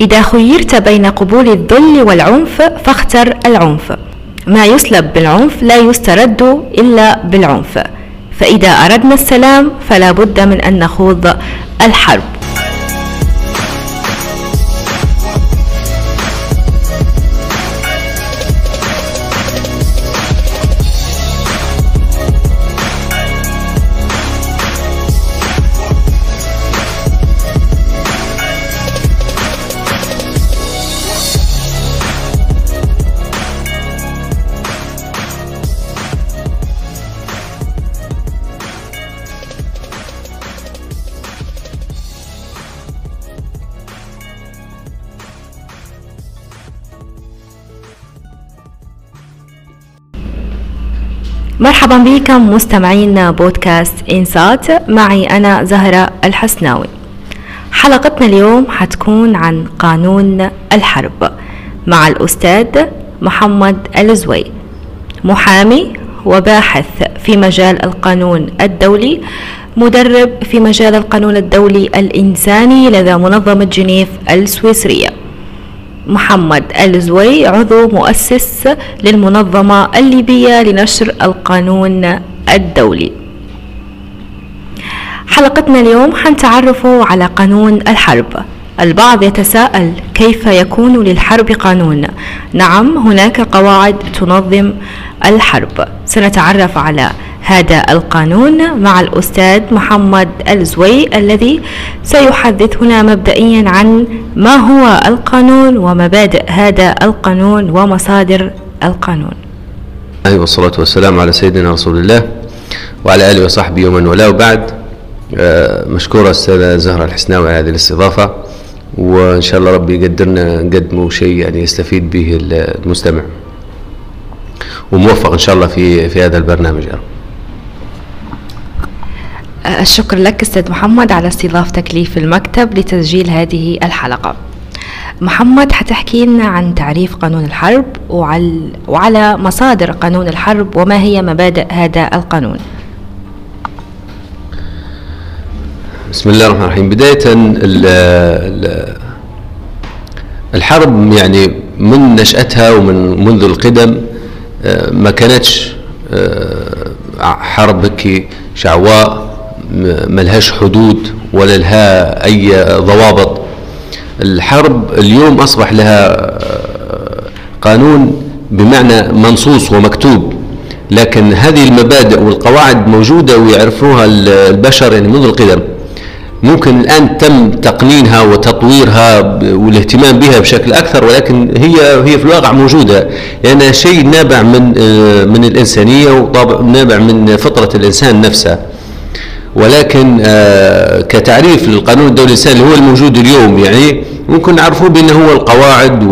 إذا خيرت بين قبول الذل والعنف فاختر العنف. ما يسلب بالعنف لا يسترد إلا بالعنف. فإذا أردنا السلام فلا بد من أن نخوض الحرب. مرحبا بكم مستمعين بودكاست إنسات معي أنا زهرة الحسناوي. حلقتنا اليوم حتكون عن قانون الحرب مع الأستاذ محمد الزوي محامي وباحث في مجال القانون الدولي مدرب في مجال القانون الدولي الإنساني لدى منظمة جنيف السويسرية. محمد الزوي عضو مؤسس للمنظمة الليبية لنشر القانون الدولي. حلقتنا اليوم حنتعرفوا على قانون الحرب. البعض يتساءل كيف يكون للحرب قانون. نعم هناك قواعد تنظم الحرب. سنتعرف على هذا القانون مع الأستاذ محمد الزوي الذي سيحدثنا مبدئيا عن ما هو القانون ومبادئ هذا القانون ومصادر القانون. والصلاة والسلام على سيدنا رسول الله وعلى آله وصحبه ومن والاه. وبعد آه، مشكورة السيدة زهرة الحسناوي على هذه الاستضافة وإن شاء الله ربي يقدرنا نقدموا شيء يعني يستفيد به المستمع. وموفق إن شاء الله في في هذا البرنامج. يا رب. الشكر لك أستاذ محمد على استضافتك لي في المكتب لتسجيل هذه الحلقة. محمد حتحكي لنا عن تعريف قانون الحرب وعلى, وعلى مصادر قانون الحرب وما هي مبادئ هذا القانون. بسم الله الرحمن الرحيم. بداية الحرب يعني من نشأتها ومن منذ القدم آه، ما كانتش آه، حرب هيك شعواء ملهاش حدود ولا لها أي ضوابط. الحرب اليوم أصبح لها قانون بمعنى منصوص ومكتوب لكن هذه المبادئ والقواعد موجودة ويعرفوها البشر يعني منذ القدم. ممكن الآن تم تقنينها وتطويرها والاهتمام بها بشكل أكثر ولكن هي هي في الواقع موجودة. لأنها يعني شيء نابع من من الإنسانية وطابع نابع من فطرة الإنسان نفسه ولكن آه، كتعريف للقانون الدولي الإنساني اللي هو الموجود اليوم يعني ممكن نعرفه بأنه هو القواعد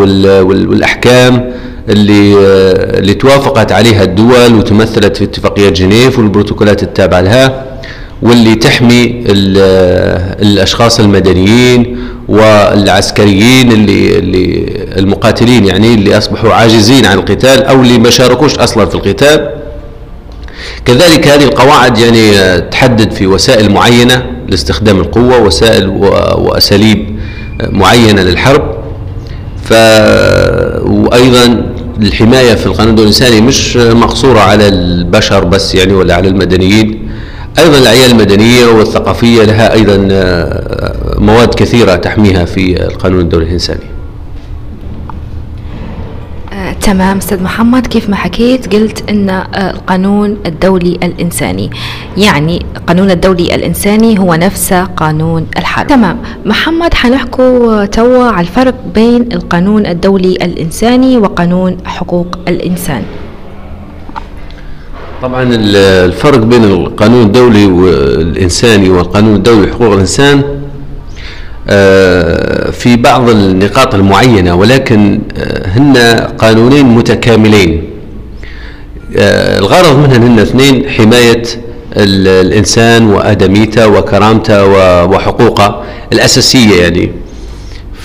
والأحكام اللي آه، اللي توافقت عليها الدول وتمثلت في اتفاقيات جنيف والبروتوكولات التابعة لها واللي تحمي آه، الأشخاص المدنيين والعسكريين اللي اللي المقاتلين يعني اللي أصبحوا عاجزين عن القتال أو اللي ما شاركوش أصلا في القتال. كذلك هذه القواعد يعني تحدد في وسائل معينة لاستخدام القوة وسائل وأساليب معينة للحرب. ف وأيضا الحماية في القانون الإنساني مش مقصورة على البشر بس يعني ولا على المدنيين. أيضا الأعيان المدنية والثقافية لها أيضا مواد كثيرة تحميها في القانون الدولي الإنساني. تمام. أستاذ محمد كيف ما حكيت قلت إن آه، القانون الدولي الإنساني يعني القانون الدولي الإنساني هو نفس قانون الحرب. تمام. محمد حنحكوا توا على الفرق بين القانون الدولي الإنساني وقانون حقوق الإنسان. طبعا الفرق بين القانون الدولي والإنساني والقانون الدولي لحقوق الإنسان في بعض النقاط المعينة ولكن آه، هن قانونين متكاملين. آه، الغرض منهن هن اثنين حماية الإنسان وآدميته وكرامته وحقوقه الأساسية يعني.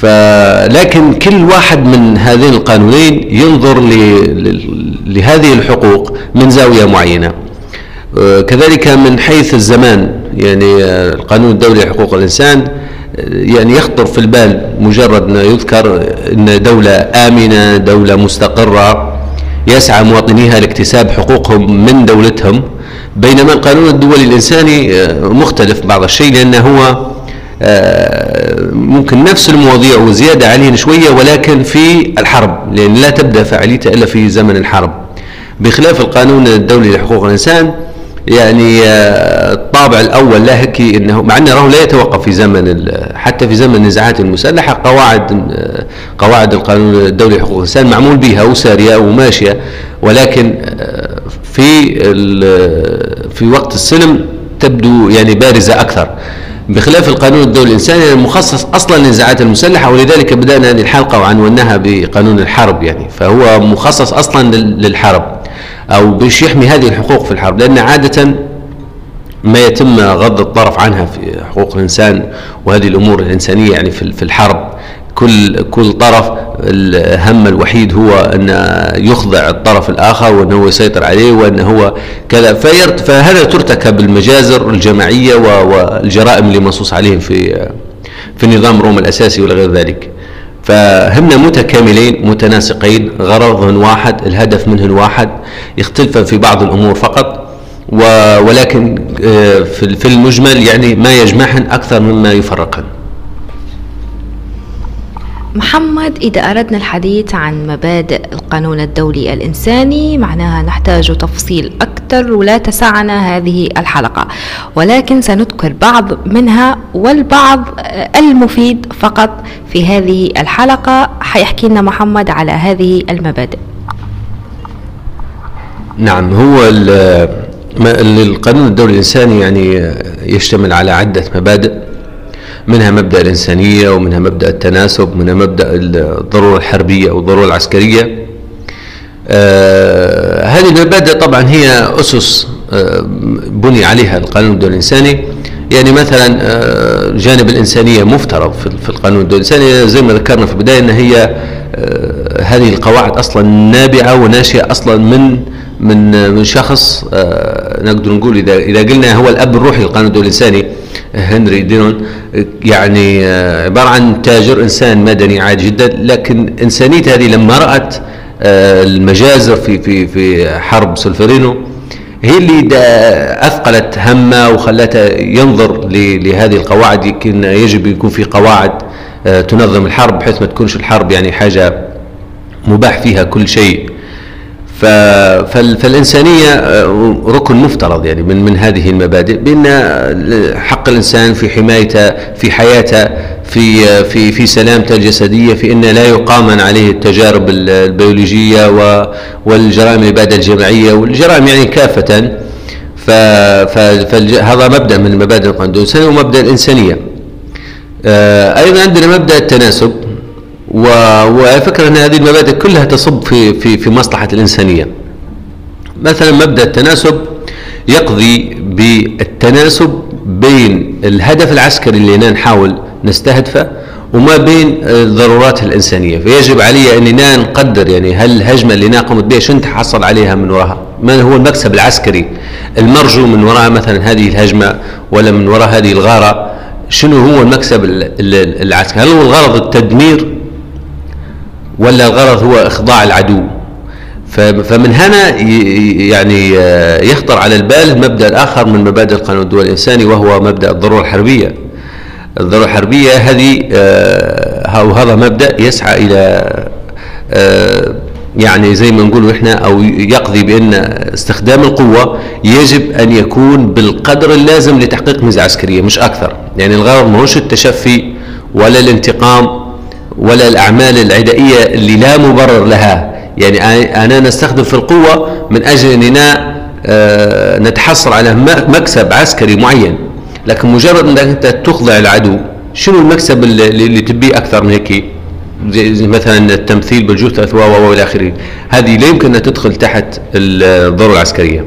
فلكن كل واحد من هذين القانونين ينظر لهذه الحقوق من زاوية معينة. كذلك من حيث الزمان يعني القانون الدولي لحقوق الإنسان يعني يخطر في البال مجرد ما يذكر أن دولة آمنة دولة مستقرة. يسعى مواطنيها لاكتساب حقوقهم من دولتهم. بينما القانون الدولي الإنساني مختلف بعض الشيء لأنه هو ممكن نفس المواضيع وزيادة عليه شوية ولكن في الحرب لأن لا تبدأ فعاليته إلا في زمن الحرب. بخلاف القانون الدولي لحقوق الإنسان يعني آه، الطابع الأول لا هيك إنه مع انه لا يتوقف في زمن حتى في زمن النزاعات المسلحة قواعد آه، قواعد القانون الدولي لحقوق الإنسان معمول بها وسارية وماشية ولكن آه، في في وقت السلم تبدو يعني بارزة أكثر. بخلاف القانون الدولي الإنساني المخصص أصلا للنزاعات المسلحة ولذلك بدأنا هذه الحلقة وعنوناها بقانون الحرب يعني. فهو مخصص أصلا للحرب أو باش يحمي هذه الحقوق في الحرب لأن عادة ما يتم غض الطرف عنها في حقوق الإنسان وهذه الأمور الإنسانية يعني في الحرب. كل كل طرف الهم الوحيد هو أن يخضع الطرف الآخر وأنه هو يسيطر عليه وأنه هو كذا. فهذا ترتكب المجازر الجماعية والجرائم اللي منصوص عليهم في في نظام روما الأساسي ولا غير ذلك. فهمنا متكاملين متناسقين غرضهن واحد الهدف منهن واحد يختلفن في بعض الأمور فقط. ولكن آه، في المجمل يعني ما يجمعهن أكثر مما يفرقهن. محمد إذا أردنا الحديث عن مبادئ القانون الدولي الإنساني معناها نحتاج تفصيل أكثر ولا تسعنا هذه الحلقة. ولكن سنذكر بعض منها والبعض المفيد فقط في هذه الحلقة. حيحكي لنا محمد على هذه المبادئ. نعم هو القانون الدولي الإنساني يعني يشتمل على عدة مبادئ. منها مبدأ الإنسانية ومنها مبدأ التناسب منها مبدأ الضرورة الحربية أو الضروره العسكرية. آه هذه المبادئ طبعا هي أسس آه بني عليها القانون الدولي الإنساني. يعني مثلا آه جانب الإنسانية مفترض في القانون الدولي الإنساني. زي ما ذكرنا في البداية إن هي آه، هذه القواعد أصلا نابعة وناشئة أصلا من من من شخص آه، نقدر نقول إذا إذا قلنا هو الأب الروحي للقانون الإنساني هنري دينون يعني آه، عبارة عن تاجر إنسان مدني عادي جدا لكن إنسانيته هذه لما رأت آه، المجازر في في في حرب سولفرينو هي اللي أثقلت همه وخلته ينظر لهذه القواعد يمكن يجب يكون في قواعد تنظم الحرب بحيث ما تكونش الحرب يعني حاجة مباح فيها كل شيء. فالإنسانية آه، ركن مفترض يعني من من هذه المبادئ بأن حق الإنسان في حمايته في حياته في آه، في في سلامته الجسدية في أن لا يقامن عليه التجارب البيولوجية والجرائم الإبادة الجماعية والجرائم يعني كافة. فهذا مبدأ من مبادئ القانون ومبدأ الإنسانية. آه، أيضا عندنا مبدأ التناسب. وفكرة أن هذه المبادئ كلها تصب في في في مصلحة الإنسانية. مثلا مبدأ التناسب يقضي بالتناسب بين الهدف العسكري اللي نحاول نستهدفه وما بين الضرورات الإنسانية. فيجب علي أننا نقدر يعني هل الهجمة اللي قمت بها شنو تحصل عليها من وراها؟ ما هو المكسب العسكري المرجو من وراء مثلا هذه الهجمة ولا من وراء هذه الغارة؟ شنو هو المكسب العسكري؟ هل هو الغرض التدمير ولا الغرض هو إخضاع العدو. فمن هنا يعني آه، يخطر على البال المبدأ الآخر من مبادئ القانون الدولي الإنساني وهو مبدأ الضرورة الحربية. الضرورة الحربية هذه آه، وهذا مبدأ يسعى إلى آه، يعني زي ما نقول إحنا أو يقضي بأن استخدام القوة يجب أن يكون بالقدر اللازم لتحقيق ميزة عسكرية مش أكثر. يعني الغرض ما هوش التشفي ولا الانتقام ولا الأعمال العدائية اللي لا مبرر لها. يعني أنا نستخدم في القوة من أجل أننا آه، نتحصل على مكسب عسكري معين. لكن مجرد أنك أنت تخضع العدو شنو المكسب اللي, تبيه أكثر من هيك؟ مثلا التمثيل بالجثث و وإلى آخره. هذه لا يمكن أن تدخل تحت الضرورة العسكرية.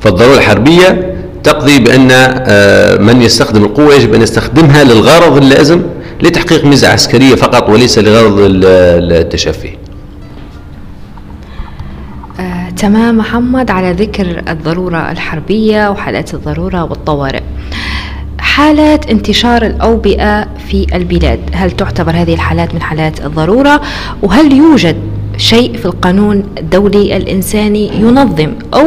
فالضرورة الحربية تقضي بأن آه، من يستخدم القوة يجب أن يستخدمها للغرض اللازم لتحقيق ميزة عسكرية فقط وليس لغرض التشفي آه، تمام محمد على ذكر الضرورة الحربية وحالات الضرورة والطوارئ. حالات انتشار الأوبئة في البلاد هل تعتبر هذه الحالات من حالات الضرورة؟ وهل يوجد شيء في القانون الدولي الإنساني ينظم أو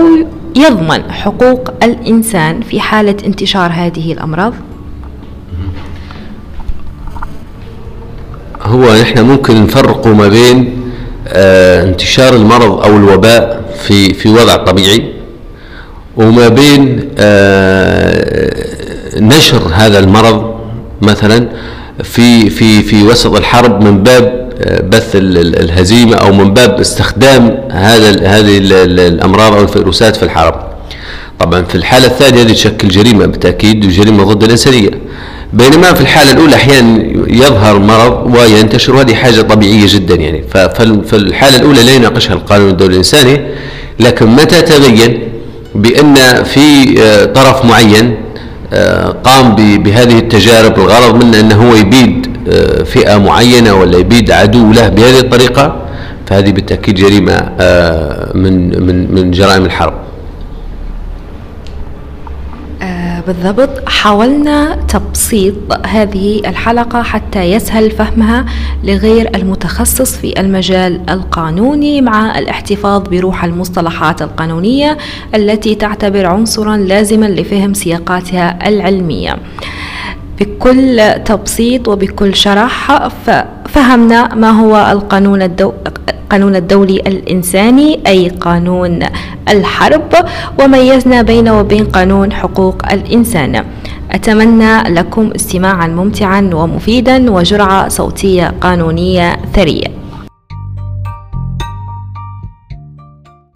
يضمن حقوق الإنسان في حالة انتشار هذه الأمراض؟ هو نحن ممكن نفرق ما بين آه انتشار المرض أو الوباء في في وضع طبيعي وما بين آه نشر هذا المرض مثلا في في في وسط الحرب من باب آه، بث الهزيمة أو من باب استخدام هذا هذه الأمراض أو الفيروسات في الحرب. طبعا في الحالة الثانية هذه تشكل جريمة بالتأكيد وجريمة ضد الإنسانية. بينما في الحالة الأولى أحيانا يظهر مرض وينتشر وهذه حاجة طبيعية جدا يعني. فالحالة الأولى لا يناقشها القانون الدولي الإنساني لكن متى تبين بأن في آه، طرف معين آه، قام بهذه التجارب الغرض منه أنه هو يبيد آه، فئة معينة ولا يبيد عدو له بهذه الطريقة؟ فهذه بالتأكيد جريمة من من من جرائم الحرب. بالضبط حاولنا تبسيط هذه الحلقة حتى يسهل فهمها لغير المتخصص في المجال القانوني مع الاحتفاظ بروح المصطلحات القانونية التي تعتبر عنصرا لازما لفهم سياقاتها العلمية. بكل تبسيط وبكل شرح فهمنا ما هو القانون الدو... القانون الدولي الإنساني أي قانون الحرب وميزنا بينه وبين قانون حقوق الإنسان. أتمنى لكم استماعا ممتعا ومفيدا وجرعة صوتية قانونية ثرية.